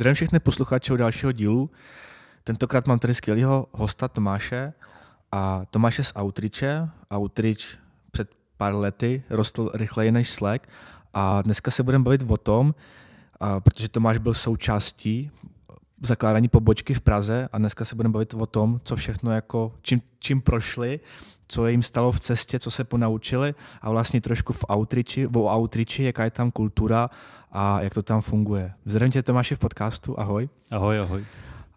Zdravím všechny posluchače dalšího dílu. Tentokrát mám tady skvělého hosta Tomáše a Tomáše z Outreache. Outreach před pár lety rostl rychleji než Slack a dneska se budeme bavit o tom, a protože Tomáš byl součástí zakládání pobočky v Praze a dneska se budeme bavit o tom, co všechno jako, čím, čím prošli, co jim stalo v cestě, co se ponaučili a vlastně trošku v outreachi, o outreachi, jaká je tam kultura a jak to tam funguje. Zdravím tě Tomáši v podcastu, ahoj. Ahoj, ahoj.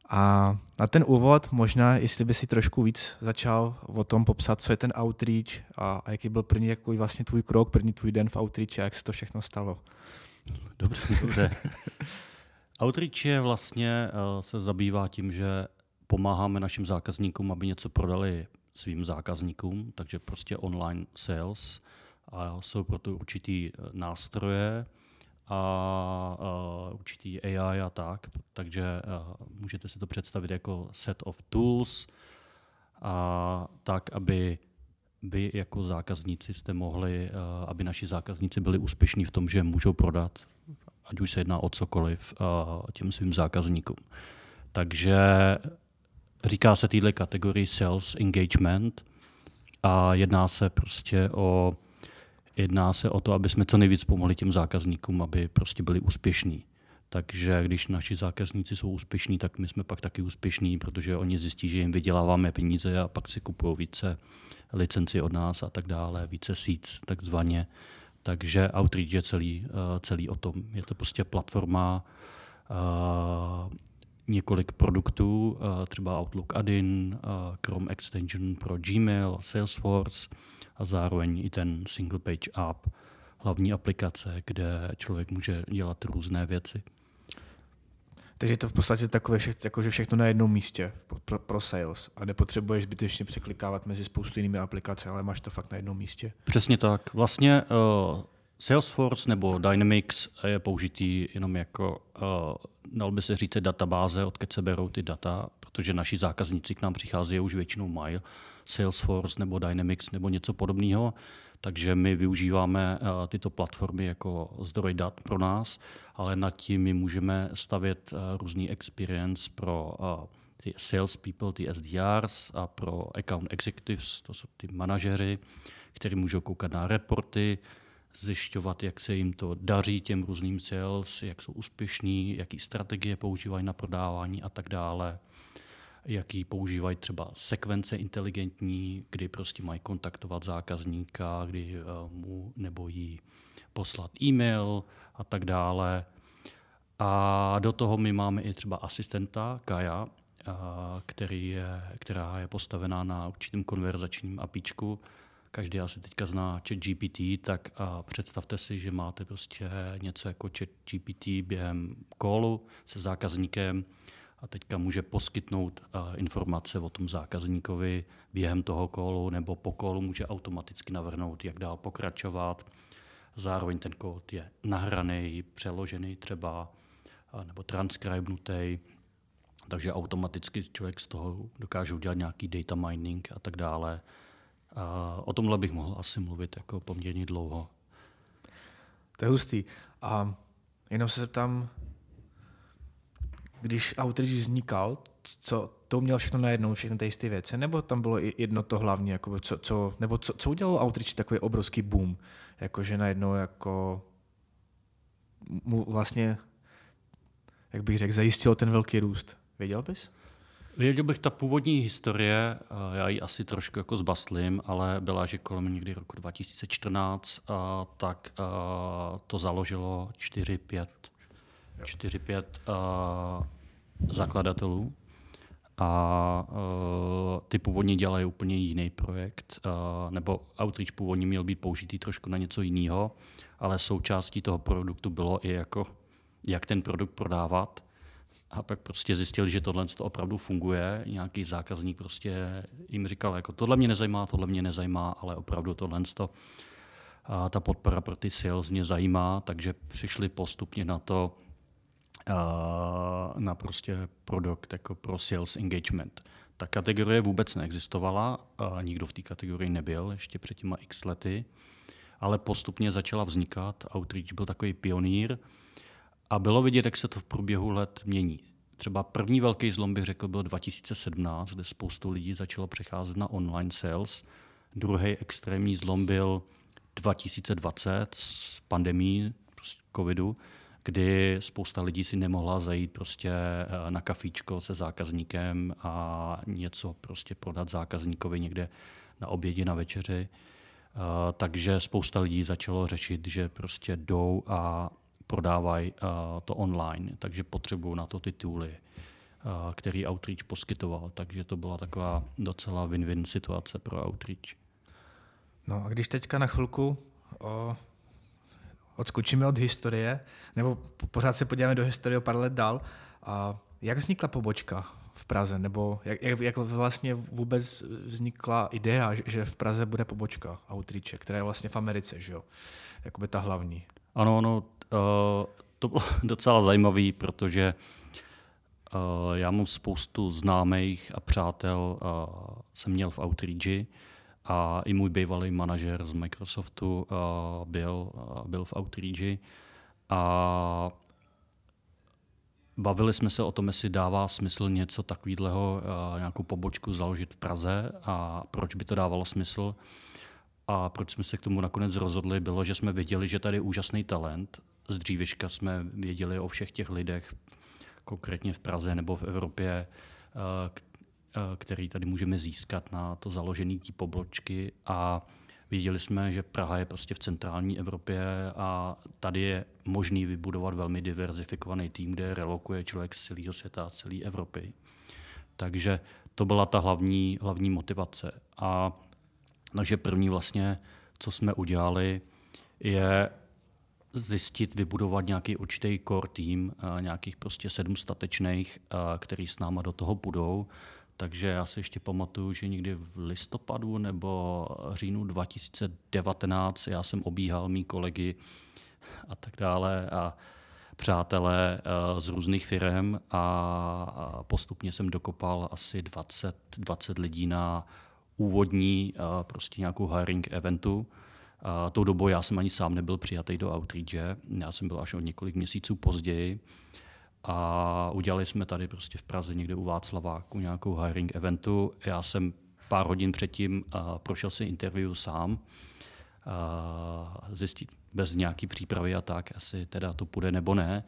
A na ten úvod možná, jestli by si trošku víc začal o tom popsat, co je ten outreach a, a jaký byl první jako vlastně tvůj krok, první tvůj den v outreach a jak se to všechno stalo. Dobře, dobře. outreach je vlastně, uh, se zabývá tím, že pomáháme našim zákazníkům, aby něco prodali svým zákazníkům, takže prostě online sales a jsou proto určitý eh, nástroje a, a určitý AI a tak, takže eh, můžete si to představit jako set of tools a tak, aby vy jako zákazníci jste mohli, eh, aby naši zákazníci byli úspěšní v tom, že můžou prodat, ať už se jedná o cokoliv, a, těm svým zákazníkům. Takže Říká se téhle kategorii sales engagement a jedná se prostě o jedná se o to, aby jsme co nejvíc pomohli těm zákazníkům, aby prostě byli úspěšní. Takže když naši zákazníci jsou úspěšní, tak my jsme pak taky úspěšní, protože oni zjistí, že jim vyděláváme peníze a pak si kupují více licenci od nás a tak dále, více síc takzvaně. Takže Outreach je celý, eh, celý o tom. Je to prostě platforma, eh, několik produktů, eh, třeba Outlook Add-in, eh, Chrome Extension pro Gmail, Salesforce a zároveň i ten single page app, hlavní aplikace, kde člověk může dělat různé věci. Takže to v podstatě takové, jako, že všechno na jednom místě pro, pro sales a nepotřebuješ zbytečně překlikávat mezi spoustu jinými aplikacemi, ale máš to fakt na jednom místě. Přesně tak. Vlastně uh, Salesforce nebo Dynamics je použitý jenom jako, uh, dal by se říct, databáze, odkud se berou ty data, protože naši zákazníci k nám přicházejí už většinou mají Salesforce nebo Dynamics nebo něco podobného, takže my využíváme uh, tyto platformy jako zdroj dat pro nás, ale nad tím my můžeme stavět uh, různý experience pro uh, ty sales people, ty SDRs a pro account executives, to jsou ty manažeři, kteří můžou koukat na reporty, zjišťovat, jak se jim to daří těm různým sales, jak jsou úspěšní, jaký strategie používají na prodávání a tak dále, jaký používají třeba sekvence inteligentní, kdy prostě mají kontaktovat zákazníka, kdy eh, mu nebo jí poslat e-mail a tak dále. A do toho my máme i třeba asistenta Kaja, eh, který je, která je postavená na určitém konverzačním apíčku, každý asi teďka zná chat GPT, tak a představte si, že máte prostě něco jako chat GPT během kolu se zákazníkem a teďka může poskytnout informace o tom zákazníkovi během toho kolu nebo po kolu může automaticky navrhnout, jak dál pokračovat. Zároveň ten kód je nahraný, přeložený třeba nebo transkribnutý, takže automaticky člověk z toho dokáže udělat nějaký data mining a tak dále. A o tomhle bych mohl asi mluvit jako poměrně dlouho. To je hustý. A jenom se zeptám, když Outreach vznikal, co to měl všechno najednou, všechny ty jisté věci, nebo tam bylo jedno to hlavní, jako co, co, nebo co, co udělalo Outreach takový obrovský boom, jakože najednou jako mu vlastně, jak bych řekl, zajistilo ten velký růst. Věděl bys? Věděl bych, ta původní historie, já ji asi trošku jako zbaslím, ale byla, že kolem někdy roku 2014, tak to založilo 4-5 4-5 zakladatelů a ty původně dělají úplně jiný projekt, nebo Outreach původně měl být použitý trošku na něco jiného, ale součástí toho produktu bylo i jako, jak ten produkt prodávat a pak prostě zjistili, že tohle to opravdu funguje. Nějaký zákazník prostě jim říkal, jako tohle mě nezajímá, tohle mě nezajímá, ale opravdu tohle to, a ta podpora pro ty sales mě zajímá, takže přišli postupně na to, na prostě produkt jako pro sales engagement. Ta kategorie vůbec neexistovala, nikdo v té kategorii nebyl ještě před těma x lety, ale postupně začala vznikat. Outreach byl takový pionýr, A bylo vidět, jak se to v průběhu let mění. Třeba první velký zlom, bych řekl, byl 2017, kde spoustu lidí začalo přecházet na online sales. Druhý extrémní zlom byl 2020 s pandemí prostě covidu, kdy spousta lidí si nemohla zajít prostě eh, na kafíčko se zákazníkem a něco prostě prodat zákazníkovi někde na obědě, na večeři. Eh, takže spousta lidí začalo řešit, že prostě jdou a prodávají eh, to online, takže potřebují na to ty tooly, který Outreach poskytoval. Takže to byla taková docela win-win situace pro Outreach. No a když teďka na chvilku odskočíme od historie, nebo pořád se podíváme do historie o pár let dál, a jak vznikla pobočka v Praze, nebo jak, jak, jak vlastně vůbec vznikla idea, že v Praze bude pobočka Outreache, která je vlastně v Americe, že jo? Jakoby ta hlavní. Ano, ano, uh, to bylo docela zajímavé, protože uh, já mám spoustu známých a přátel, jsem měl v Outreachi, a i můj bývalý manažer z Microsoftu uh, byl, uh, byl v Outreachi a bavili jsme se o tom, jestli dává smysl něco takového, uh, nějakou pobočku založit v Praze a proč by to dávalo smysl. A proč jsme se k tomu nakonec rozhodli, bylo, že jsme věděli, že tady je úžasný talent. Z dřívěžka jsme věděli o všech těch lidech, konkrétně v Praze nebo v Evropě, Eh, který tady můžeme získat na to založení té pobločky a Viděli jsme, že Praha je prostě v centrální Evropě a tady je možný vybudovat velmi diverzifikovaný tým, kde relokuje člověk z celého světa, z celé Evropy. Takže to byla ta hlavní, hlavní motivace. A takže první vlastně, co jsme udělali, je zjistit, vybudovat nějaký určitý core tým, eh, nějakých prostě sedm statečných, eh, který s náma do toho budou takže já si ještě pamatuju, že někdy v listopadu nebo říjnu 2019 já jsem obíhal mý kolegy a tak dále a přátelé eh, z různých firm a postupně jsem dokopal asi 20, 20 lidí na úvodní eh, prostě nějakou hiring eventu. A tou dobou já jsem ani sám nebyl přijatý do Outreache, já jsem byl až o několik měsíců později. A udělali jsme tady prostě v Praze někde u Václaváku nějakou hiring eventu. Já jsem pár hodin předtím uh, prošel si interview sám, uh, zjistit bez nějaký přípravy a tak, asi teda to půjde nebo ne.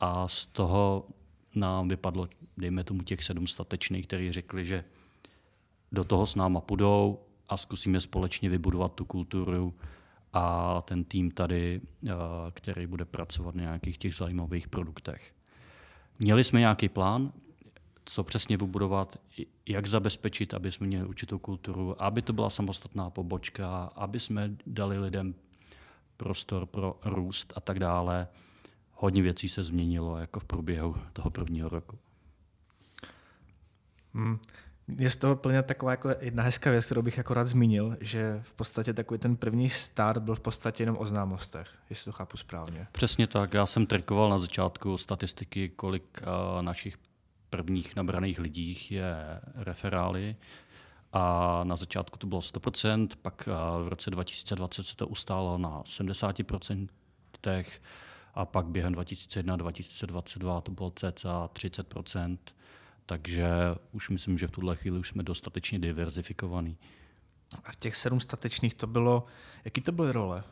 A z toho nám vypadlo, dejme tomu těch sedm statečných, kteří řekli, že do toho s náma půjdou a zkusíme společně vybudovat tu kulturu a ten tým tady, který bude pracovat na nějakých těch zajímavých produktech. Měli jsme nějaký plán, co přesně vybudovat, jak zabezpečit, aby jsme měli určitou kulturu, aby to byla samostatná pobočka, aby jsme dali lidem prostor pro růst a tak dále. Hodně věcí se změnilo jako v průběhu toho prvního roku. Hmm je z toho plně taková jako jedna hezká věc, kterou bych jako rád zmínil, že v podstatě takový ten první start byl v podstatě jenom o známostech, jestli to chápu správně. Přesně tak. Já jsem trikoval na začátku statistiky, kolik uh, našich prvních nabraných lidí je referály. A na začátku to bylo 100%, pak uh, v roce 2020 se to ustálo na 70%, a pak během 2001-2022 to bylo cca 30% takže už myslím, že v tuhle chvíli už jsme dostatečně diverzifikovaní. A těch sedm statečných to bylo, jaký to byly role?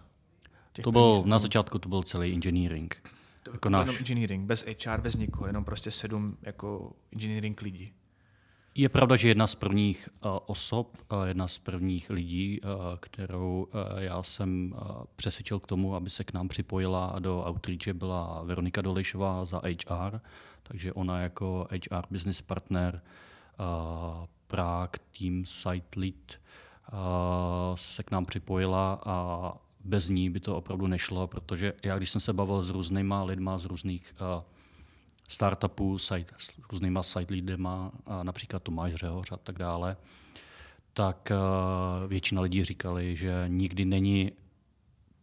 Těch to bylo, na začátku to byl celý engineering. To, jako to náš... engineering, bez HR, bez nikoho, jenom prostě sedm jako engineering lidí. Je pravda, že jedna z prvních uh, osob, uh, jedna z prvních lidí, uh, kterou uh, já jsem přesvědčil k tomu, aby se k nám připojila do Outreache, byla Veronika Dolejšová za HR, takže ona jako HR business partner uh, Prague Team Site Lead uh, se k nám připojila a bez ní by to opravdu nešlo, protože já, když jsem se bavil s různýma lidma z různých uh, startupů, site, s různýma site leadema, uh, například Tomáš Řehoř a tak dále, tak uh, většina lidí říkali, že nikdy není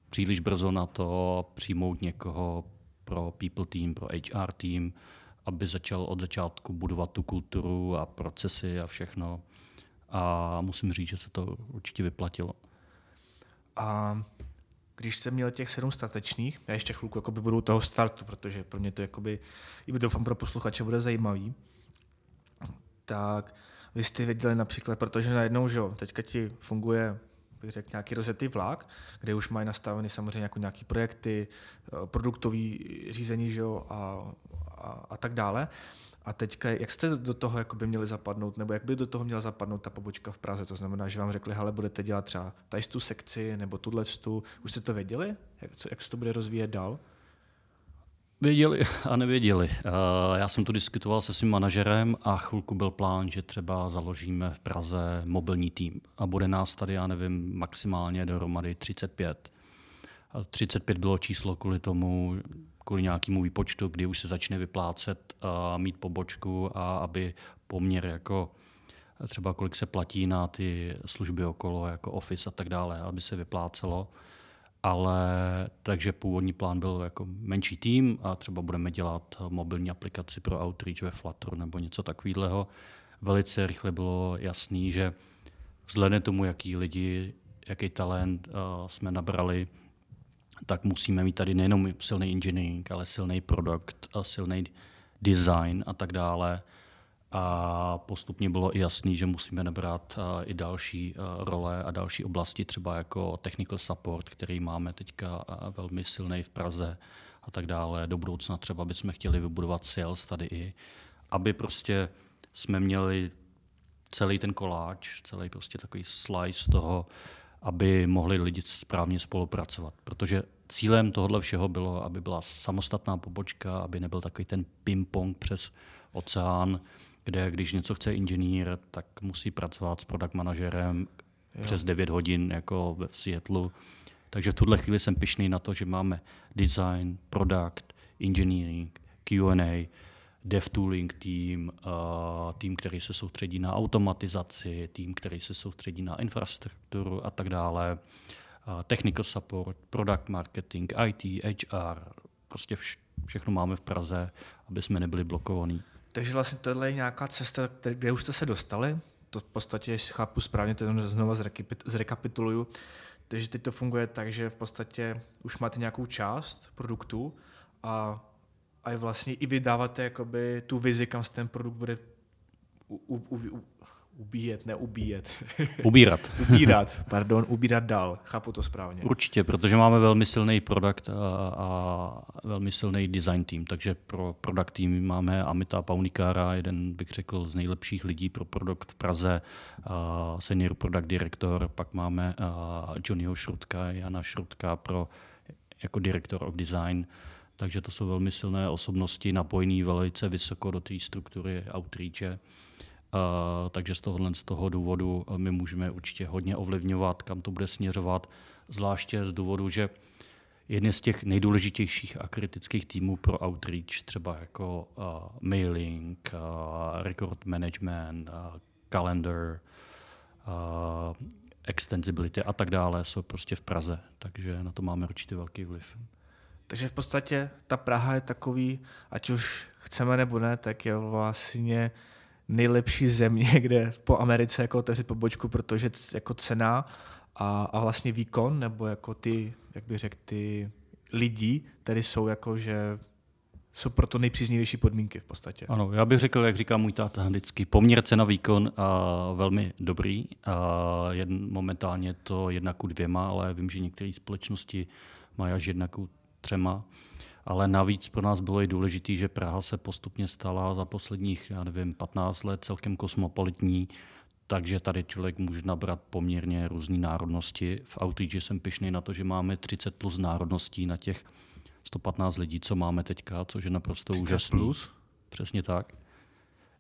příliš brzo na to přijmout někoho pro people team, pro HR team, aby začal od začátku budovat tu kulturu a procesy a všechno. A musím říct, že se to určitě vyplatilo. A když jsem měl těch sedm statečných, já ještě chvilku jakoby budu toho startu, protože pro mě to jakoby, i doufám pro posluchače bude zajímavý, tak vy jste věděli například, protože najednou, že jo, teďka ti funguje bych řekl, nějaký rozjetý vlak, kde už mají nastaveny samozřejmě jako nějaké projekty, eh, produktový řízení že jo, a, a, a tak dále. A teďka, jak jste do toho by měli zapadnout, nebo jak by do toho měla zapadnout ta pobočka v Praze? To znamená, že vám řekli, hele, budete dělat třeba tady tu sekci, nebo tuhle tu. Už jste to věděli? Jak, co, jak se to bude rozvíjet dál? Věděli a nevěděli. Eh, já jsem tu diskutoval se svým manažerem a chvilku byl plán, že třeba založíme v Praze mobilní tým a bude nás tady, já nevím, maximálně dohromady 35. 35 bylo číslo kvůli tomu, kvůli nějakému výpočtu, kdy už se začne vyplácet a mít pobočku a aby poměr jako třeba kolik se platí na ty služby okolo, jako Office a tak dále, aby se vyplácelo. Ale takže původní plán byl jako menší tým a třeba budeme dělat mobilní aplikaci pro Outreach ve Flutteru nebo něco takového. Velice rychle bylo jasný, že vzhledem tomu, jaký lidi, jaký talent uh, jsme nabrali, tak musíme mít tady nejenom silný engineering, ale silný produkt, silný design a tak dále. A postupně bylo i jasný, že musíme nabrat i další role a další oblasti, třeba jako technical support, který máme teďka velmi silný v Praze a tak dále. Do budoucna třeba bychom chtěli vybudovat sales tady i, aby prostě jsme měli celý ten koláč, celý prostě takový slice toho, aby mohli lidi správně spolupracovat. Protože cílem tohohle všeho bylo, aby byla samostatná pobočka, aby nebyl takový ten ping-pong přes oceán, kde když něco chce inženýr, tak musí pracovat s product manažerem jo. přes 9 hodin jako ve Seattleu. Takže v tuhle chvíli jsem pišný na to, že máme design, product, engineering, Q&A, DevTooling tým, uh, tým, který se soustředí na automatizaci, tým, který se soustředí na infrastrukturu a tak dále, uh, technical support, product marketing, IT, HR, prostě vš- všechno máme v Praze, aby jsme nebyli blokovaní. Takže vlastně tohle je nějaká cesta, kde už jste se dostali. To v podstatě, jestli chápu správně, to znovu zrekapituluju. Takže teď to funguje tak, že v podstatě už máte nějakou část produktu a a vlastně i vy dáváte jakoby tu vizi, kam se ten produkt bude u, u, u, ubíjet, ne ubíjet. Ubírat. ubírat, pardon, ubírat dál. Chápu to správně. Určitě, protože máme velmi silný produkt a, a velmi silný design tým, takže pro product tým máme Amita Paunikára, jeden bych řekl z nejlepších lidí pro produkt v Praze, a senior product director, pak máme Johnnyho Šrutka, Jana Šrutka pro jako director of design, takže to jsou velmi silné osobnosti, napojené velice vysoko do té struktury outreache. Uh, takže z tohohle z toho důvodu my můžeme určitě hodně ovlivňovat, kam to bude směřovat, zvláště z důvodu, že jedny z těch nejdůležitějších a kritických týmů pro outreach, třeba jako uh, mailing, uh, record management, uh, calendar, uh, extensibility a tak dále, jsou prostě v Praze, takže na to máme určitě velký vliv. Takže v podstatě ta Praha je takový, ať už chceme nebo ne, tak je vlastně nejlepší země, kde po Americe jako otevřít pobočku, protože jako cena a, a vlastně výkon, nebo jako ty, jak bych řekl, ty lidi, tady jsou jako, že jsou proto nejpříznivější podmínky v podstatě. Ano, já bych řekl, jak říká můj táta vždycky, poměr cena výkon a velmi dobrý. A jen, momentálně to jedna ku dvěma, ale vím, že některé společnosti mají až jedna ku třema. Ale navíc pro nás bylo i důležité, že Praha se postupně stala za posledních, já nevím, 15 let celkem kosmopolitní, takže tady člověk může nabrat poměrně různé národnosti. V Outreach jsem pišný na to, že máme 30 plus národností na těch 115 lidí, co máme teďka, což je naprosto 30 úžasný. plus? Přesně tak.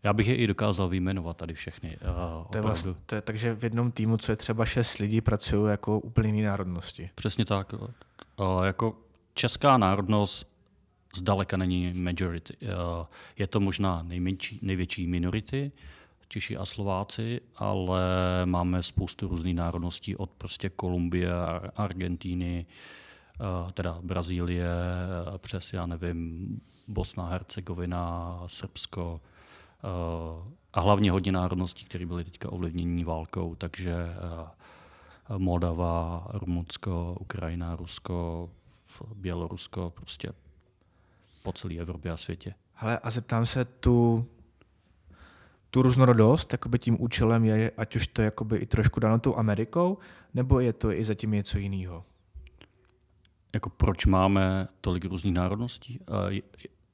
Já bych je i dokázal vyjmenovat tady všechny. Uh, to je vlastně, to je, takže v jednom týmu, co je třeba šest lidí, pracují jako úplně jiné národnosti. Přesně tak. Uh, jako česká národnost zdaleka není majority. Eh, je to možná nejmenší, největší minority, Češi a Slováci, ale máme spoustu různých národností od prostě Kolumbie, Argentíny, eh, teda Brazílie, eh, přes, já nevím, Bosna, Hercegovina, Srbsko a hlavně hodně národností, které byly teďka ovlivnění válkou, takže Moldava, Rumunsko, Ukrajina, Rusko, Bělorusko, prostě po celé Evropě a světě. Hele, a zeptám se, tu, tu různorodost, jakoby tím účelem je, ať už to jakoby i trošku dáno tou Amerikou, nebo je to i zatím něco jiného? Jako proč máme tolik různých národností?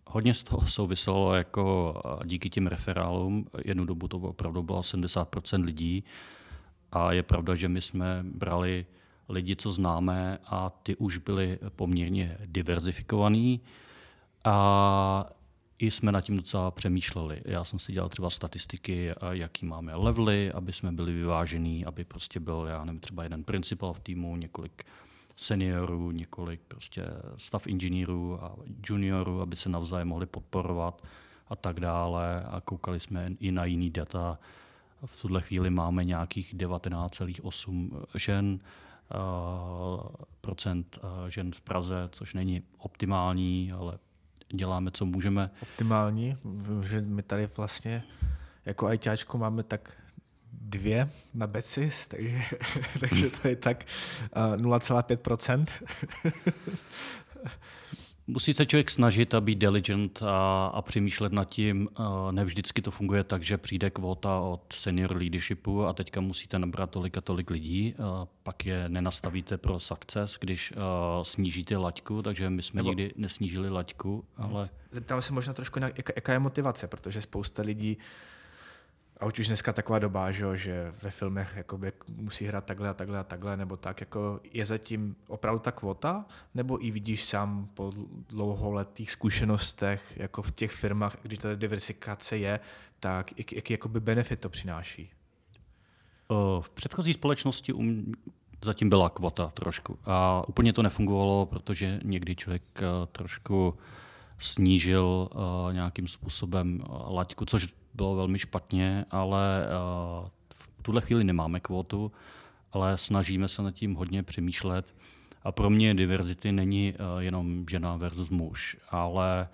Hodně z toho souviselo jako díky těm referálům. Jednu dobu to opravdu bylo 70% lidí a je pravda, že my jsme brali lidi, co známe a ty už byli poměrně diverzifikovaný a i jsme nad tím docela přemýšleli. Já jsem si dělal třeba statistiky, jaký máme levely, aby jsme byli vyvážení, aby prostě byl, já nevím, třeba jeden principal v týmu, několik seniorů, několik prostě staff inženýrů a juniorů, aby se navzájem mohli podporovat a tak dále. A koukali jsme i na jiný data. V tuhle chvíli máme nějakých 19,8 žen, procent žen v Praze, což není optimální, ale děláme, co můžeme. Optimální, že my tady vlastně jako ajťáčku máme tak dvě na Becis, takže, takže to je tak 0,5%. Musí se člověk snažit a být diligent a, a přemýšlet nad tím. Ne vždycky to funguje tak, že přijde kvota od senior leadershipu a teďka musíte nabrat tolik a tolik lidí. A pak je nenastavíte pro success, když uh, snížíte laťku, takže my jsme Nebo... nikdy nesnížili laťku. Ale... Zeptám se možná trošku, jaká, jaká je motivace, protože spousta lidí uh, a už dneska taková doba, že, ve filmech jakoby musí hrát takhle a takhle a takhle, nebo tak, jako je zatím opravdu ta kvota, nebo i vidíš sám po dlouholetých zkušenostech, jako v těch firmách, když ta diversifikace je, tak jaký, jakoby benefit to přináší? V předchozí společnosti um, zatím byla kvota trošku a úplně to nefungovalo, protože někdy člověk eh, trošku snížil uh, nějakým způsobem laťku, což bylo velmi špatně, ale uh, v tuhle chvíli nemáme kvotu, ale snažíme se nad tím hodně přemýšlet. A pro mě diverzity není uh, jenom žena versus muž, ale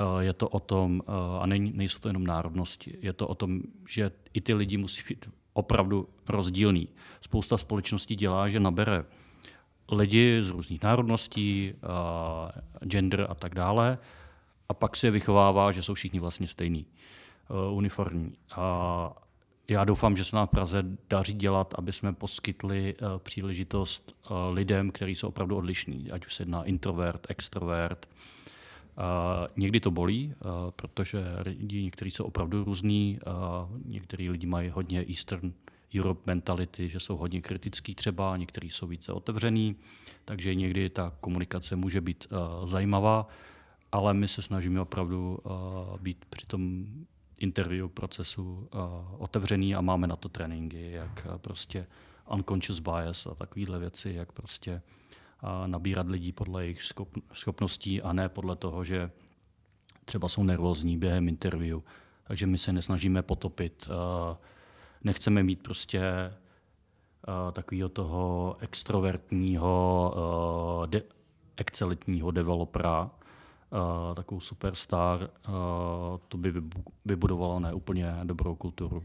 uh, je to o tom, a nejsou to jenom národnosti, je to o tom, že i ty lidi musí být opravdu rozdílný. Spousta společností dělá, že nabere lidi z různých národností, gender a tak dále, a pak se vychovává, že jsou všichni vlastně stejní. Eh, uniformní. A já doufám, že se nám v Praze daří dělat, aby jsme poskytli eh, příležitost eh, lidem, kteří jsou opravdu odlišní, ať už se jedná introvert, extrovert. Někdy to bolí, protože lidi někteří jsou opravdu různí, někteří lidi mají hodně Eastern Europe mentality, že jsou hodně kritický třeba, někteří jsou více otevřený, takže někdy ta komunikace může být zajímavá, ale my se snažíme opravdu být při tom interview procesu uh, otevřený a máme na to tréninky, jak uh, prostě unconscious bias a takovéhle věci, jak prostě uh, nabírat lidí podle jejich schopností a ne podle toho, že třeba jsou nervózní během interview. Takže my se nesnažíme potopit. Nechceme mít prostě takového toho extrovertního, de- excelentního developera, uh, takovou superstar, uh, to by vybudovalo neúplně dobrou kulturu.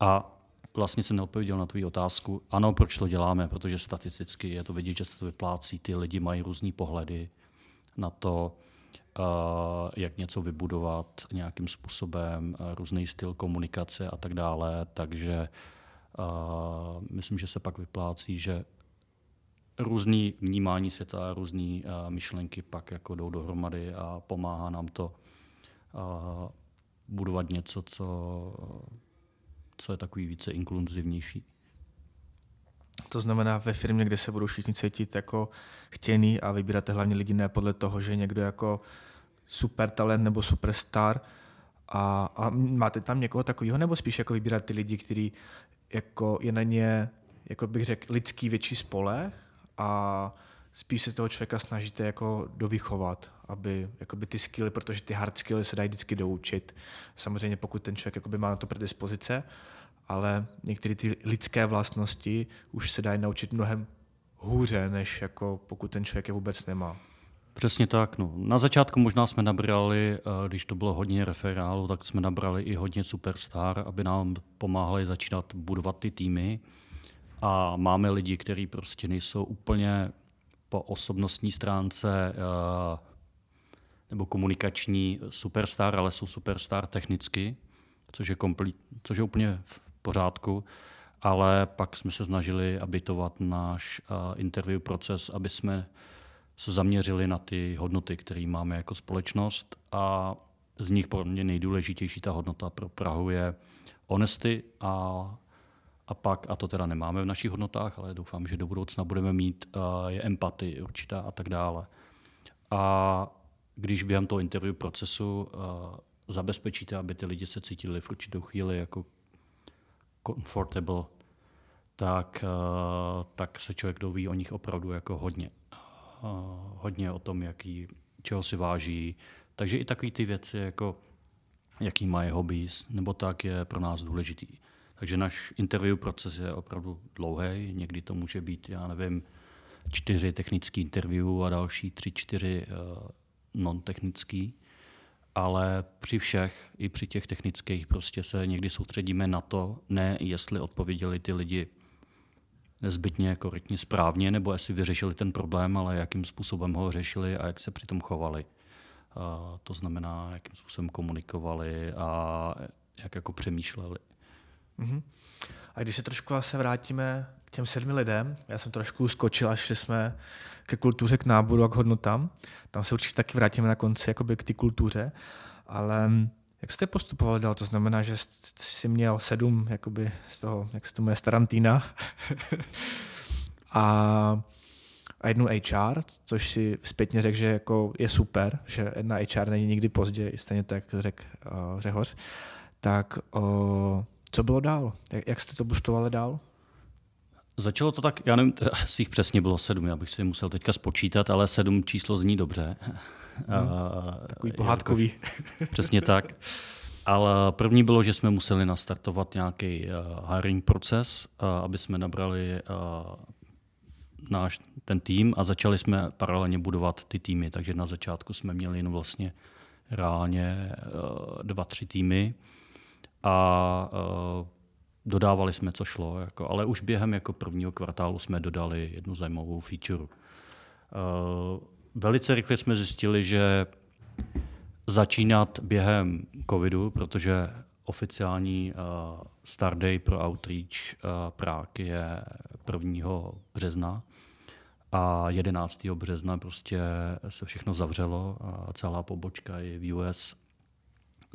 A vlastně jsem neodpověděl na tvou otázku. Ano, proč to děláme? Protože statisticky je to vidět, že se to vyplácí. Ty lidi mají různé pohledy na to, uh, jak něco vybudovat nějakým způsobem, různý styl komunikace a tak dále. Takže myslím, že se pak vyplácí, že různý vnímání světa, různé uh, myšlenky pak jako jdou dohromady a pomáhá nám to uh, budovat něco, co, co je takový více inkluzivnější. To znamená ve firmě, kde se budou všichni cítit jako chtěný a vybíráte hlavně lidi ne podle toho, že někdo jako super talent nebo superstar a, a máte tam někoho takového, nebo spíš jako vybírat ty lidi, kteří jako je na ně, jako bych řekl, lidský větší spolech a spíš se toho člověka snažíte jako dovychovat, aby jakoby ty skilly, protože ty hard skilly se dají vždycky doučit. Samozřejmě pokud ten člověk jakoby má na to predispozice, ale některé ty lidské vlastnosti už se dají naučit mnohem hůře, než jako pokud ten člověk je vůbec nemá. Přesně tak. No. Na začátku možná jsme nabrali, eh, když to bylo hodně referálu, tak jsme nabrali i hodně superstar, aby nám pomáhali začínat budovat ty týmy a máme lidi, kteří prostě nejsou úplně po osobnostní stránce uh, nebo komunikační superstar, ale jsou superstar technicky, což je, komplet, což je úplně v pořádku. Ale pak jsme se snažili abitovat náš uh, interview proces, aby jsme se zaměřili na ty hodnoty, které máme jako společnost a z nich pro mě nejdůležitější ta hodnota pro Prahu je honesty a, a pak, a to teda nemáme v našich hodnotách, ale doufám, že do budoucna budeme mít, je empatie určitá a tak dále. A když během toho interview procesu zabezpečíte, aby ty lidi se cítili v určitou chvíli jako comfortable, tak, tak se člověk doví o nich opravdu jako hodně. Hodně o tom, jaký, čeho si váží. Takže i takové ty věci, jako jaký mají hobbies, nebo tak je pro nás důležitý. Takže náš interview proces je opravdu dlouhý, někdy to může být, já nevím, čtyři technické interview a další tři, čtyři uh, non-technický. Ale při všech, i při těch technických, prostě se někdy soustředíme na to, ne jestli odpověděli ty lidi nezbytně korektně správně, nebo jestli vyřešili ten problém, ale jakým způsobem ho řešili a jak se přitom chovali. Uh, to znamená, jakým způsobem komunikovali a jak jako přemýšleli. Mm-hmm. A když se trošku se vrátíme k těm sedmi lidem, já jsem trošku skočil, až jsme ke kultuře, k náboru a k hodnotám. Tam se určitě taky vrátíme na konci jakoby k té kultuře, ale jak jste postupovali dál? To znamená, že jsi měl sedm jakoby z toho, jak se to jmenuje, Starantina a, a jednu HR, což si zpětně řekl, že jako je super, že jedna HR není nikdy pozdě, stejně tak řekl uh, Řehoř. Tak uh, co bylo dál? Jak, jste to boostovali dál? Začalo to tak, já nevím, asi jich přesně bylo sedm, já bych si musel teďka spočítat, ale sedm číslo zní dobře. Hmm, takový pohádkový. přesně tak. Ale první bylo, že jsme museli nastartovat nějaký uh, hiring proces, uh, aby jsme nabrali uh, náš ten tým a začali jsme paralelně budovat ty týmy. Takže na začátku jsme měli jen vlastně reálně uh, dva, tři týmy a uh, dodávali jsme, co šlo, jako, ale už během jako prvního kvartálu jsme dodali jednu zajímavou feature. Uh, velice rychle jsme zjistili, že začínat během covidu, protože oficiální uh, start day pro Outreach uh, Prague je 1. března a 11. března prostě se všechno zavřelo a celá pobočka je v US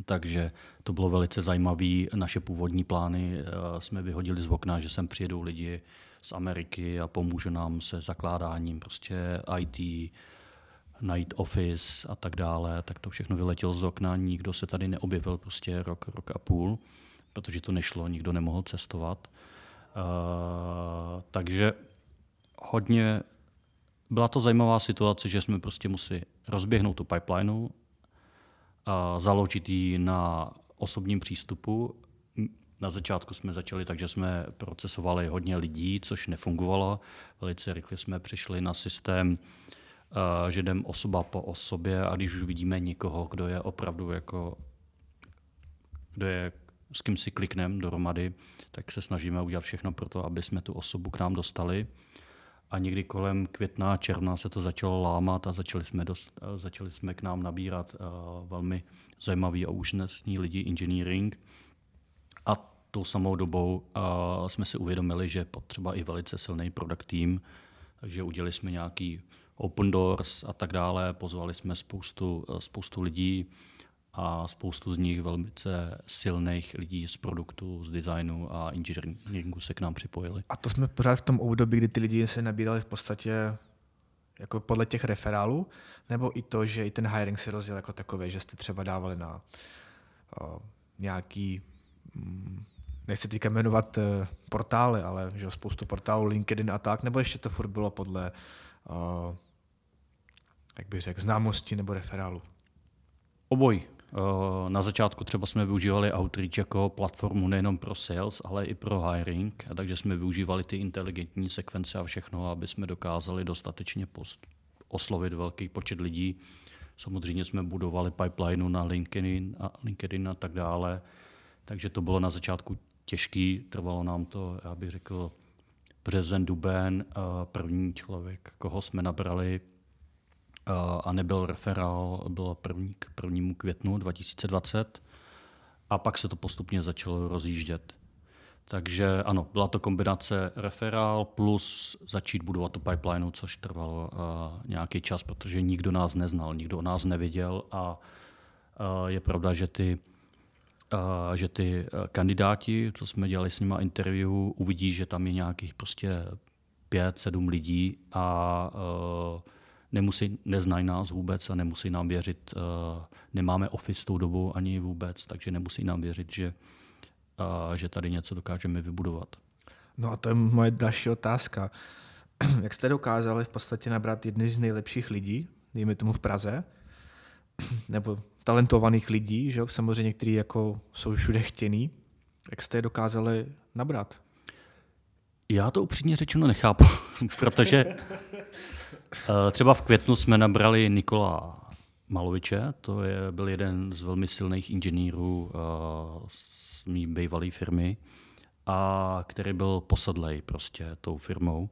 takže to bylo velice zajímavé. Naše původní plány eh, jsme vyhodili z okna, že sem přijedou lidi z Ameriky a pomůžou nám se zakládáním prostě IT, najít office a tak dále, tak to všechno vyletělo z okna, nikdo se tady neobjevil prostě rok, rok a půl, protože to nešlo, nikdo nemohl cestovat. Uh, takže hodně byla to zajímavá situace, že jsme prostě museli rozběhnout tu pipelineu, založit ji na osobním přístupu. Na začátku jsme začali tak, že jsme procesovali hodně lidí, což nefungovalo. Velice rychle jsme přišli na systém, že jdem osoba po osobě a když už vidíme někoho, kdo je opravdu jako, kdo je, s kým si klikneme dohromady, tak se snažíme udělat všechno pro to, aby jsme tu osobu k nám dostali a někdy kolem května, června se to začalo lámat a začali jsme, dost, začali jsme k nám nabírat velmi zajímavý a úžasný lidi engineering. A tou samou dobou jsme si uvědomili, že potřeba i velice silný product team, takže udělali jsme nějaký open doors a tak dále, pozvali jsme spoustu, spoustu lidí, a spoustu z nich velmi silných lidí z produktu, z designu a engineeringu se k nám připojili. A to jsme pořád v tom období, kdy ty lidi se nabírali v podstatě jako podle těch referálů, nebo i to, že i ten hiring se rozjel jako takový, že jste třeba dávali na uh, nějaký, um, nechci teďka jmenovat uh, portály, ale že spoustu portálů, LinkedIn a tak, nebo ještě to furt bylo podle, uh, jak bych řekl, známosti nebo referálu? Oboj. Eh, na začátku třeba jsme využívali Outreach jako platformu nejenom pro sales, ale i pro hiring, a takže jsme využívali ty inteligentní sekvence a všechno, aby jsme dokázali dostatečně oslovit velký počet lidí. Samozřejmě jsme budovali pipelineu na LinkedIn a, LinkedIn a tak dále, takže to bylo na začátku těžké, trvalo nám to, já bych řekl, březen, duben, první člověk, koho jsme nabrali a nebyl referál, bylo první k prvnímu květnu 2020 a pak se to postupně začalo rozjíždět. Takže ano, byla to kombinace referál plus začít budovat tu pipeline, což trvalo uh, nějaký čas, protože nikdo nás neznal, nikdo o nás nevěděl a uh, je pravda, že ty, uh, že ty kandidáti, co jsme dělali s nimi interview, uvidí, že tam je nějakých prostě pět, sedm lidí a uh, nemusí, neznají nás vůbec a nemusí nám věřit. Uh, nemáme office tou dobu ani vůbec, takže nemusí nám věřit, že a že tady něco dokážeme vybudovat. No a to je moje další otázka. Jak jste dokázali v podstatě nabrat jedny z nejlepších lidí, dejme tomu v Praze, nebo talentovaných lidí, že jo? samozřejmě kteří jako jsou všude chtěný, jak jste je dokázali nabrat? Já to upřímně řečeno nechápu, protože eh, třeba v květnu jsme nabrali Nikola Maloviče, to je, byl jeden z velmi silných inženýrů uh, z mý bývalé firmy, a který byl posadlej prostě tou firmou.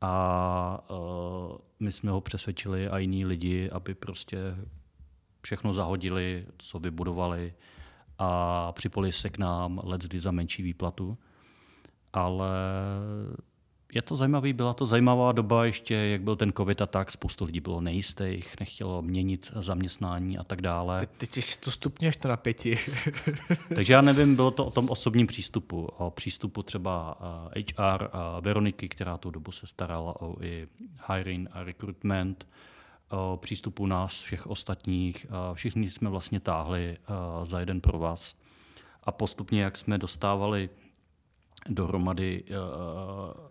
A uh, my jsme ho přesvědčili a jiní lidi, aby prostě všechno zahodili, co vybudovali a připoli se k nám let's za menší výplatu. Ale je to zajímavý, byla to zajímavá doba ještě, jak byl ten covid a tak, spoustu lidí bylo nejistých, nechtělo měnit zaměstnání a tak dále. Teď, teď ještě to stupněš to napětí. Takže já nevím, bylo to o tom osobním přístupu, o přístupu třeba HR a Veroniky, která tu dobu se starala o i hiring a recruitment, o přístupu nás všech ostatních. Všichni jsme vlastně táhli za jeden pro vás. A postupně, jak jsme dostávali dohromady eh,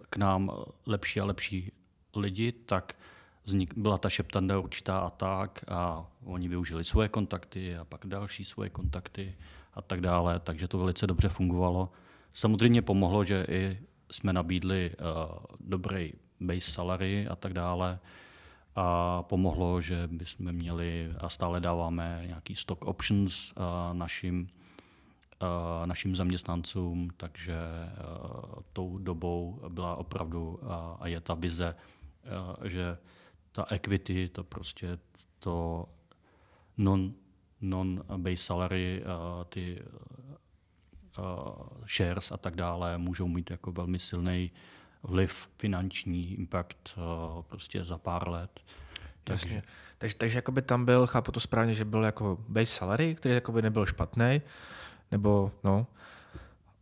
k nám lepší a lepší lidi, tak byla ta šeptanda určitá a tak a oni využili svoje kontakty a pak další svoje kontakty a tak dále, takže to velice dobře fungovalo. Samozřejmě pomohlo, že i jsme nabídli uh, dobrý base salary a tak dále a pomohlo, že bychom měli a stále dáváme nějaký stock options uh, našim našim zaměstnancům, takže eh, tou dobou byla opravdu a je ta vize, eh, že ta equity, to prostě to non, non-base salary, ty shares a tak dále můžou mít jako velmi silný vliv, finanční impact prostě za pár let. Jasně. Takže, takže jakoby tam byl, chápu to správně, že byl jako base salary, který jakoby nebyl špatný, nebo no.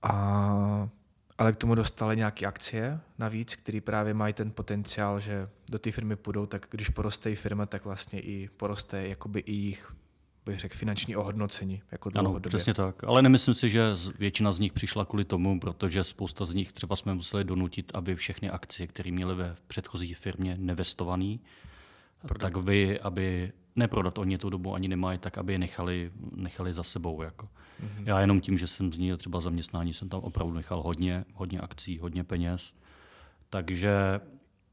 A, ale k tomu dostali nějaké akcie navíc, které právě mají ten potenciál, že do té firmy půjdou, tak když poroste firma, tak vlastně i poroste jakoby i jejich bych řekl, finanční ohodnocení. Jako ano, přesně tak. Ale nemyslím si, že většina z nich přišla kvůli tomu, protože spousta z nich třeba jsme museli donutit, aby všechny akcie, které měly ve předchozí firmě nevestované, tak by, aby neprodat. Oni tu dobu ani nemají, tak aby je nechali, nechali za sebou. Jako. Mm-hmm. Já jenom tím, že jsem zmínil třeba zaměstnání, jsem tam opravdu nechal hodně, hodně akcí, hodně peněz. Takže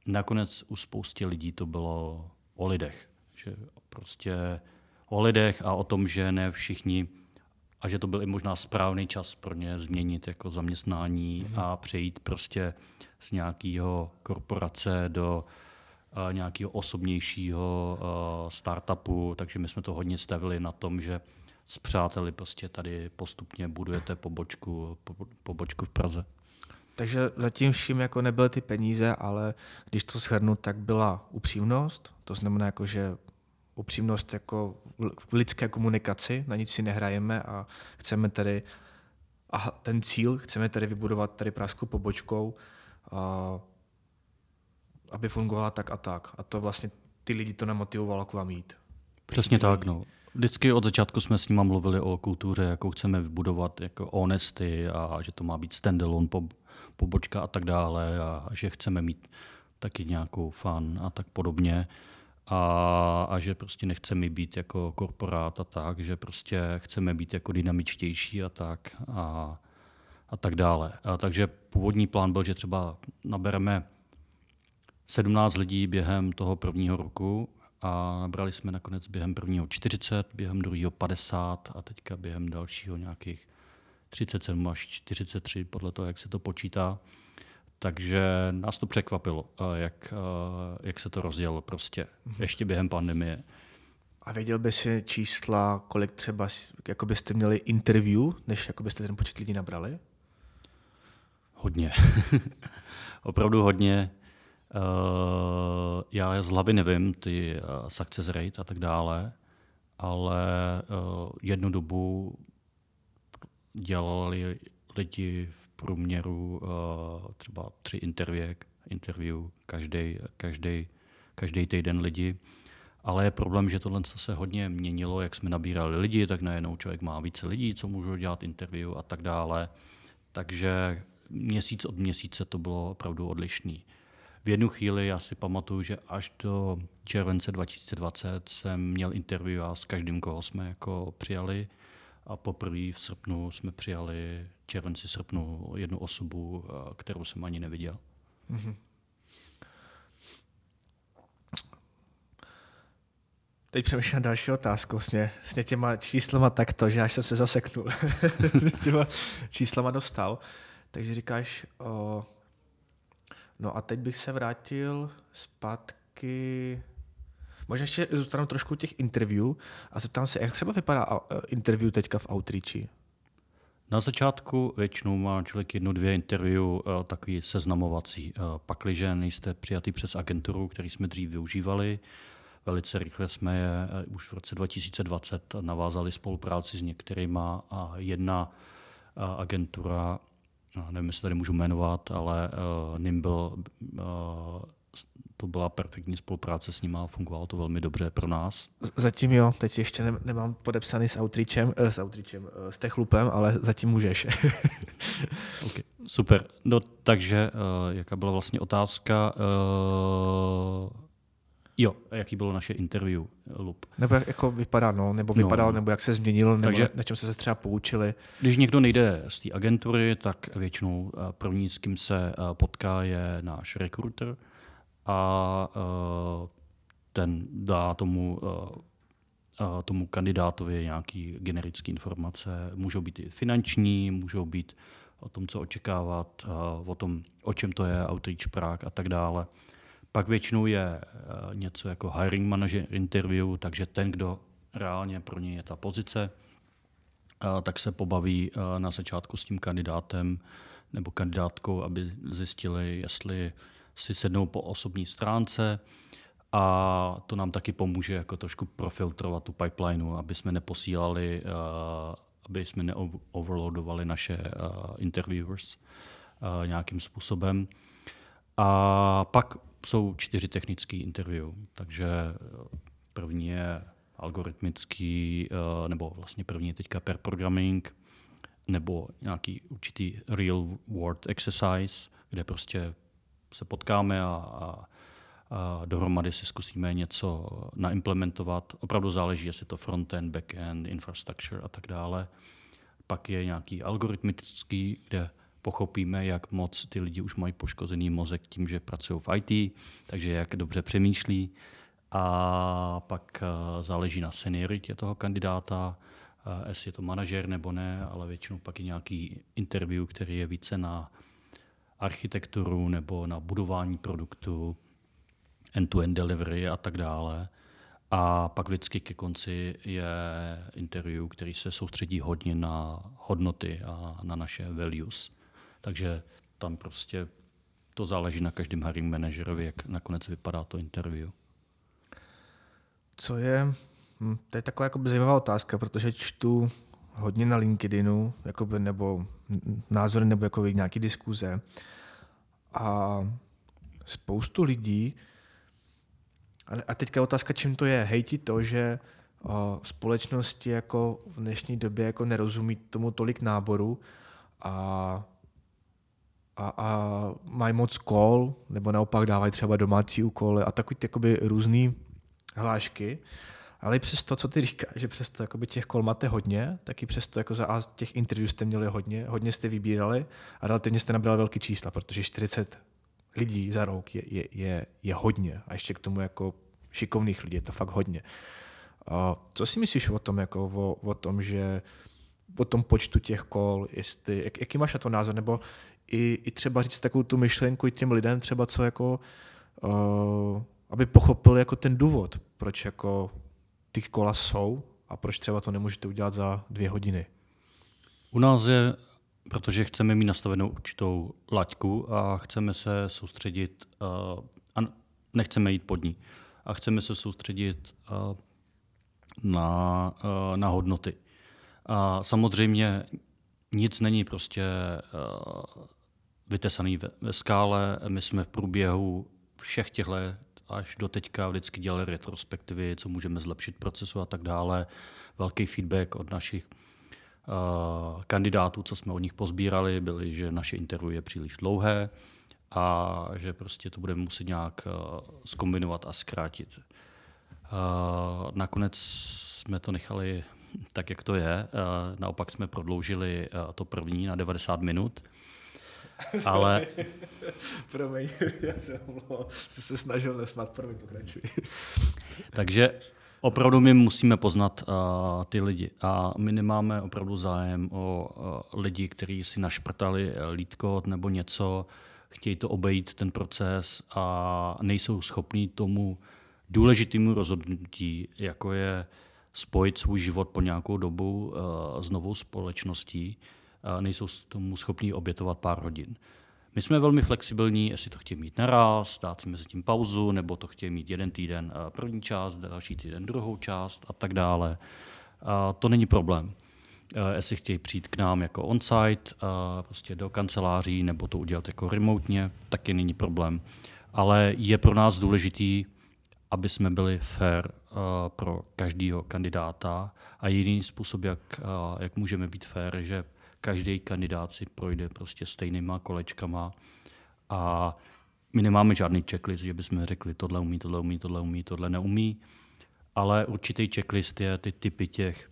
nakonec u spoustě lidí to bylo o lidech. Že prostě o lidech a o tom, že ne všichni a že to byl i možná správný čas pro ně změnit jako zaměstnání mm-hmm. a přejít prostě z nějakého korporace do nějakého osobnějšího startupu, takže my jsme to hodně stavili na tom, že s přáteli prostě tady postupně budujete pobočku, pobočku v Praze. Takže zatím vším jako nebyly ty peníze, ale když to shrnu, tak byla upřímnost, to znamená jako, že upřímnost jako v lidské komunikaci, na nic si nehrajeme a chceme tady a ten cíl, chceme tady vybudovat tady pražskou pobočkou, aby fungovala tak a tak. A to vlastně ty lidi to nemotivovalo k vám jít. Přesně tak, no. Vždycky od začátku jsme s nimi mluvili o kultuře, jakou chceme vybudovat, jako honesty a že to má být standalone pobočka a tak dále a že chceme mít taky nějakou fan a tak podobně. A, a že prostě nechceme být jako korporát a tak, že prostě chceme být jako dynamičtější a tak a, a tak dále. A takže původní plán byl, že třeba nabereme 17 lidí během toho prvního roku a nabrali jsme nakonec během prvního 40, během druhého 50 a teďka během dalšího nějakých 37 až 43, podle toho, jak se to počítá. Takže nás to překvapilo, jak, jak se to rozjelo prostě mm-hmm. ještě během pandemie. A věděl by si čísla, kolik třeba jako byste měli interview, než jako byste ten počet lidí nabrali? Hodně. Opravdu hodně. Uh, já z hlavy nevím ty uh, success rate a tak dále, ale uh, jednu dobu dělali lidi v průměru uh, třeba tři interview, interview každý, každý, každý týden lidi. Ale je problém, že tohle se hodně měnilo, jak jsme nabírali lidi, tak najednou člověk má více lidí, co můžou dělat interview a tak dále. Takže měsíc od měsíce to bylo opravdu odlišný. V jednu chvíli já si pamatuju, že až do července 2020 jsem měl interview a s každým, koho jsme jako přijali. A poprvé v srpnu jsme přijali, červenci srpnu, jednu osobu, kterou jsem ani neviděl. Mm-hmm. Teď přemýšlím další otázku, vlastně, vlastně těma číslama takto, že až jsem se zaseknul, s těma číslama dostal. Takže říkáš, o, no a teď bych se vrátil zpátky, možná ještě zůstanu trošku těch interview a zeptám se, jak třeba vypadá interview teďka v Outreachi? Na začátku většinou má člověk jedno, dvě interview, takový seznamovací. Pakliže nejste přijatý přes agenturu, který jsme dřív využívali, Velice rychle jsme je eh, už v roce 2020 navázali spolupráci s některýma a jedna eh, agentura, nevím, jestli tady můžu jmenovat, ale uh, Nimble, uh, to byla perfektní spolupráce s nimi a fungovalo to velmi dobře pro nás. Zatím jo, teď ještě ne, nemám podepsaný s Outreachem, uh, s Outreachem, s Techlupem, ale zatím můžeš. okay, super. No, takže uh, jaká byla vlastně otázka? Uh, Jo, jaký bylo naše interview, Lup. Nebo jak jako vypadá, no, nebo no. vypadal, no. nebo jak se změnil, nebo Takže, na čem se třeba poučili. Když někdo nejde z té agentury, tak většinou první, s kým se potká, je náš rekruter a eh, ten dá tomu tomu kandidátovi nějaký generické informace. Můžou být i finanční, můžou být o tom, co očekávat, o tom, o čem to je outreach Prague a tak dále. Pak většinou je eh, něco jako hiring manager interview, takže ten, kdo reálně pro něj je ta pozice, eh, tak se pobaví eh, na začátku s tím kandidátem nebo kandidátkou, aby zjistili, jestli si sednou po osobní stránce a to nám taky pomůže jako trošku profiltrovat tu pipelineu, aby jsme neposílali, aby jsme neoverloadovali naše interviewers nějakým způsobem. A pak jsou čtyři technické interview, takže první je algoritmický, eh, nebo vlastně první je teďka per programming, nebo nějaký určitý real world exercise, kde prostě se potkáme a, a, a dohromady si zkusíme něco naimplementovat. Opravdu záleží, jestli to frontend, backend, infrastructure a tak dále. Pak je nějaký algoritmický, kde pochopíme, jak moc ty lidi už mají poškozený mozek tím, že pracují v IT, takže jak dobře přemýšlí. A pak eh, záleží na senioritě toho kandidáta, eh, jestli je to manažer nebo ne, ale většinou pak je nějaký interview, který je více na architekturu nebo na budování produktu, end-to-end delivery a tak dále. A pak vždycky ke konci je interview, který se soustředí hodně na hodnoty a na naše values. Takže tam prostě to záleží na každém hiring manažerovi, jak nakonec vypadá to interview. Co je, hm, to je taková jako zajímavá otázka, protože čtu hodně na LinkedInu, jakoby, nebo názory, nebo jako nějaký diskuze. A spoustu lidí, a teďka otázka, čím to je. Hejti to, že společnosti jako v dnešní době jako nerozumí tomu tolik náboru a a, a mají moc kol, nebo naopak dávají třeba domácí úkoly a takový jakoby různý hlášky. Ale i přesto, co ty říkáš, že přesto jakoby těch kol máte hodně, tak i přesto jako za a těch interview jste měli hodně, hodně jste vybírali a relativně jste nabrali velký čísla, protože 40 lidí za rok je, je, je, je hodně a ještě k tomu jako šikovných lidí je to fakt hodně. A co si myslíš o tom, jako o, o tom, že o tom počtu těch kol, jestli, jak, jaký máš na to názor, nebo i, i třeba říct takovou tu myšlenku i těm lidem třeba, co jako, uh, aby pochopili jako ten důvod, proč jako ty kola jsou a proč třeba to nemůžete udělat za dvě hodiny. U nás je, protože chceme mít nastavenou určitou laťku a chceme se soustředit uh, a nechceme jít pod ní. A chceme se soustředit uh, na, uh, na hodnoty. A samozřejmě nic není prostě uh, vytesaný ve, ve skále. My jsme v průběhu všech těchto až do teďka vždycky dělali retrospektivy, co můžeme zlepšit procesu a tak dále. Velký feedback od našich uh, kandidátů, co jsme od nich pozbírali, byly, že naše interview je příliš dlouhé a že prostě to budeme muset nějak uh, skombinovat a zkrátit. Uh, nakonec jsme to nechali tak, jak to je. Naopak jsme prodloužili to první na 90 minut ale... Promiň, já jsem, jsem se snažil nesmát, promiň, pokračuj. Takže opravdu my musíme poznat uh, ty lidi. A my nemáme opravdu zájem o uh, lidi, kteří si našprtali lídkot nebo něco, chtějí to obejít ten proces a nejsou schopní tomu důležitému rozhodnutí, jako je spojit svůj život po nějakou dobu uh, s novou společností, nejsou tomu schopní obětovat pár hodin. My jsme velmi flexibilní, jestli to chtějí mít naraz, dát si mezi tím pauzu, nebo to chtějí mít jeden týden první část, další týden druhou část a tak dále. To není problém. Jestli chtějí přijít k nám jako on-site, prostě do kanceláří, nebo to udělat jako remotně, taky není problém. Ale je pro nás důležitý, aby jsme byli fair pro každého kandidáta a jediný způsob, jak, jak můžeme být fair, že každý kandidát si projde prostě stejnýma kolečkama a my nemáme žádný checklist, že bychom řekli, tohle umí, tohle umí, tohle umí, tohle neumí, ale určitý checklist je ty typy těch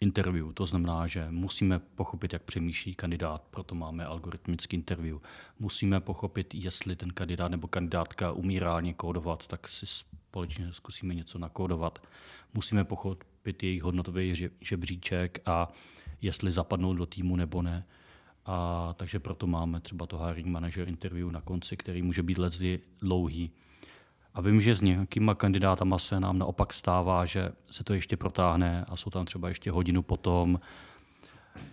interview. To znamená, že musíme pochopit, jak přemýšlí kandidát, proto máme algoritmický interview. Musíme pochopit, jestli ten kandidát nebo kandidátka umí reálně kódovat, tak si společně zkusíme něco nakódovat. Musíme pochopit jejich hodnotový žebříček a jestli zapadnou do týmu nebo ne. A takže proto máme třeba to hiring manager interview na konci, který může být letzdy dlouhý. A vím, že s nějakýma kandidátama se nám naopak stává, že se to ještě protáhne a jsou tam třeba ještě hodinu potom,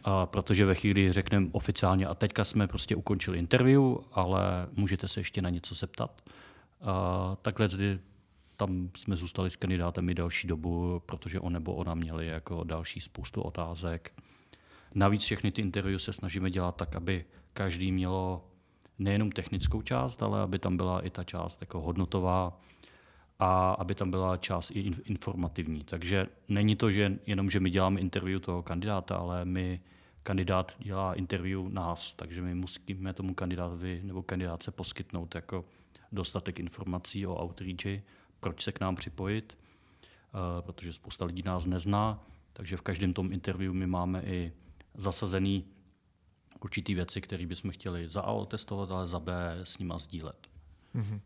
a protože ve chvíli řekneme oficiálně, a teďka jsme prostě ukončili interview, ale můžete se ještě na něco zeptat. A takhle tam jsme zůstali s kandidátem i další dobu, protože on nebo ona měli jako další spoustu otázek. Navíc všechny ty interview se snažíme dělat tak, aby každý mělo nejenom technickou část, ale aby tam byla i ta část jako hodnotová a aby tam byla část i informativní. Takže není to, že jenom, že my děláme interview toho kandidáta, ale my kandidát dělá interview nás, takže my musíme tomu kandidátovi nebo kandidátce poskytnout jako dostatek informací o outreachi, proč se k nám připojit, eh, protože spousta lidí nás nezná, takže v každém tom interview my máme i zasazený určitý věci, které bychom chtěli za A testovat, ale za B s nima sdílet. Mm-hmm.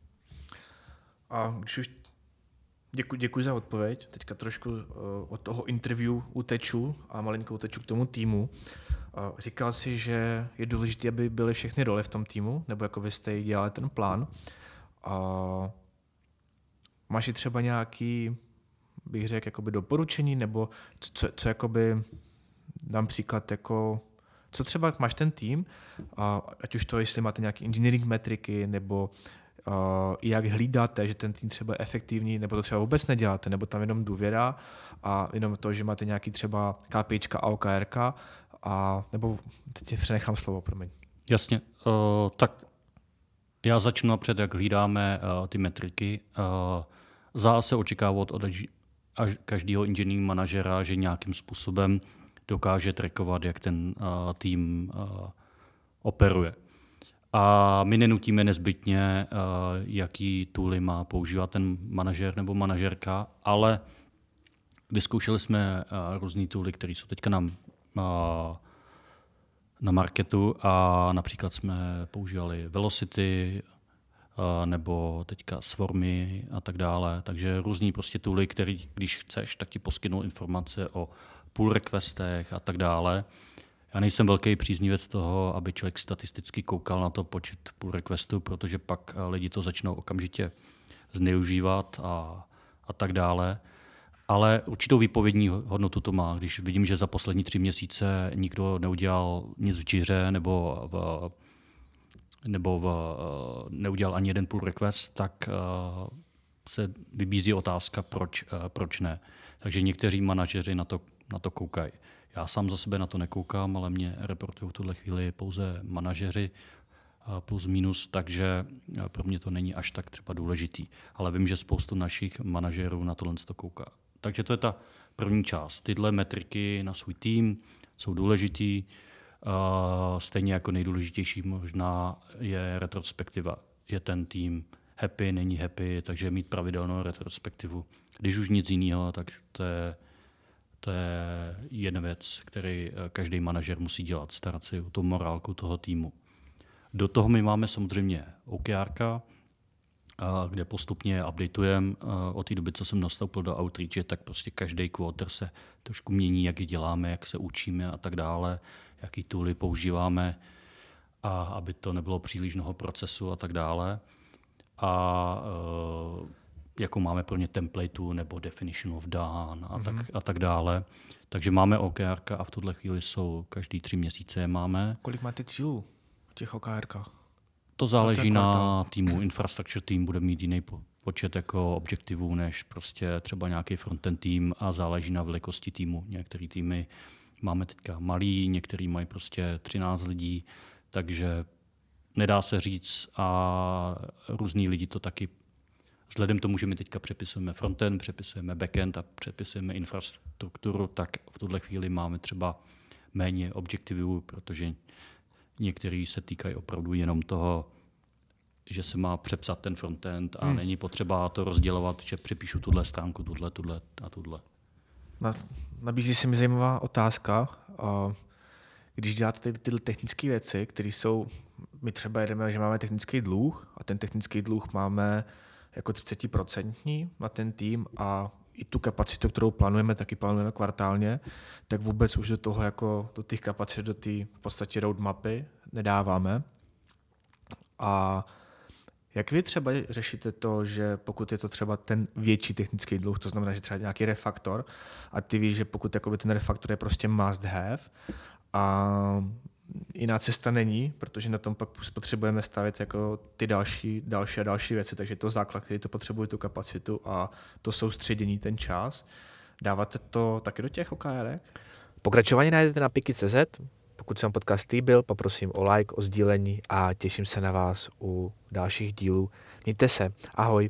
A když už Děkuji, děkuji za odpověď. Teďka trošku uh, od toho interview uteču a malinkou uteču k tomu týmu. Uh, říkal si, že je důležité, aby byly všechny role v tom týmu, nebo jako vy jste dělali ten plán. Uh, máš i třeba nějaký, bych řekl, jakoby doporučení, nebo co, co jakoby dám příklad jako, co třeba máš ten tým, ať už to, jestli máte nějaké engineering metriky, nebo uh, jak hlídáte, že ten tým třeba je efektivní, nebo to třeba vůbec neděláte, nebo tam jenom důvěra a jenom to, že máte nějaký třeba KPIčka a OKRK, a, nebo teď přenechám slovo, promiň. Jasně, uh, tak já začnu napřed, jak hlídáme uh, ty metriky. Uh, zase očekávat od každého engineering manažera, že nějakým způsobem dokáže trackovat, jak ten uh, tým uh, operuje. A my nenutíme nezbytně, uh, jaký tooly má používat ten manažer nebo manažerka, ale vyzkoušeli jsme uh, různé tooly, které jsou teďka na, uh, na marketu a například jsme používali Velocity, nebo teďka Swarmy a tak dále. Takže různý prostě tooly, který, když chceš, tak ti poskytnou informace o pull requestech a tak dále, Já nejsem velký příznivec toho, aby člověk statisticky koukal na to počet pull requestů, protože pak lidi to začnou okamžitě zneužívat a, a tak dále. Ale určitou výpovědní hodnotu to má. Když vidím, že za poslední tři měsíce nikdo neudělal nic v džiře nebo v, nebo v, neudělal ani jeden pull request, tak uh, se vybízí otázka, proč, proč ne. Takže někteří manažeři na to, na to koukají. Já sám za sebe na to nekoukám, ale mě reportují v tuhle chvíli pouze manažeři plus minus, takže pro mě to není až tak třeba důležitý. Ale vím, že spoustu našich manažerů na tohle to kouká. Takže to je ta první část. Tyhle metriky na svůj tým jsou důležitý. Stejně jako nejdůležitější možná je retrospektiva. Je ten tým happy, není happy, takže mít pravidelnou retrospektivu. Když už nic jiného, tak to je, to je jedna věc, který každý manažer musí dělat, starat si o tu morálku toho týmu. Do toho my máme samozřejmě OKR, kde postupně updatujeme od té doby, co jsem nastoupil do Outreache, tak prostě každý quarter se trošku mění, jak je děláme, jak se učíme a tak dále, jaký tooly používáme, a aby to nebylo příliš mnoho procesu a tak dále. A jako máme pro ně templateu nebo definition of done a, mm-hmm. tak, a tak dále. Takže máme OKR a v tuhle chvíli jsou každý tři měsíce máme. Kolik máte cílů v těch OKRkách? To záleží na týmu. Infrastructure tým bude mít jiný počet jako objektivů než prostě třeba nějaký frontend tým a záleží na velikosti týmu. Některé týmy máme teďka malý, některý mají prostě 13 lidí, takže nedá se říct a různí lidi to taky Vzhledem tomu, že my teďka přepisujeme frontend, přepisujeme backend a přepisujeme infrastrukturu, tak v tuhle chvíli máme třeba méně objektivů, protože Některý se týkají opravdu jenom toho, že se má přepsat ten frontend a hmm. není potřeba to rozdělovat, že přepíšu tuhle stránku, tuhle, tuhle a tuhle. Nabízí se mi zajímavá otázka. Když děláte ty, tyhle technické věci, které jsou, my třeba jedeme, že máme technický dluh a ten technický dluh máme jako 30% na ten tým a i tu kapacitu, kterou plánujeme, taky plánujeme kvartálně, tak vůbec už do toho, jako do těch kapacit, do té v podstatě roadmapy nedáváme. A jak vy třeba řešíte to, že pokud je to třeba ten větší technický dluh, to znamená, že třeba nějaký refaktor, a ty víš, že pokud ten refaktor je prostě must have a jiná cesta není, protože na tom pak potřebujeme stavit jako ty další, další a další věci, takže to základ, který to potřebuje tu kapacitu a to soustředění, ten čas. Dáváte to taky do těch OKR? Pokračování najdete na piki.cz. Pokud se vám podcast líbil, poprosím o like, o sdílení a těším se na vás u dalších dílů. Mějte se. Ahoj.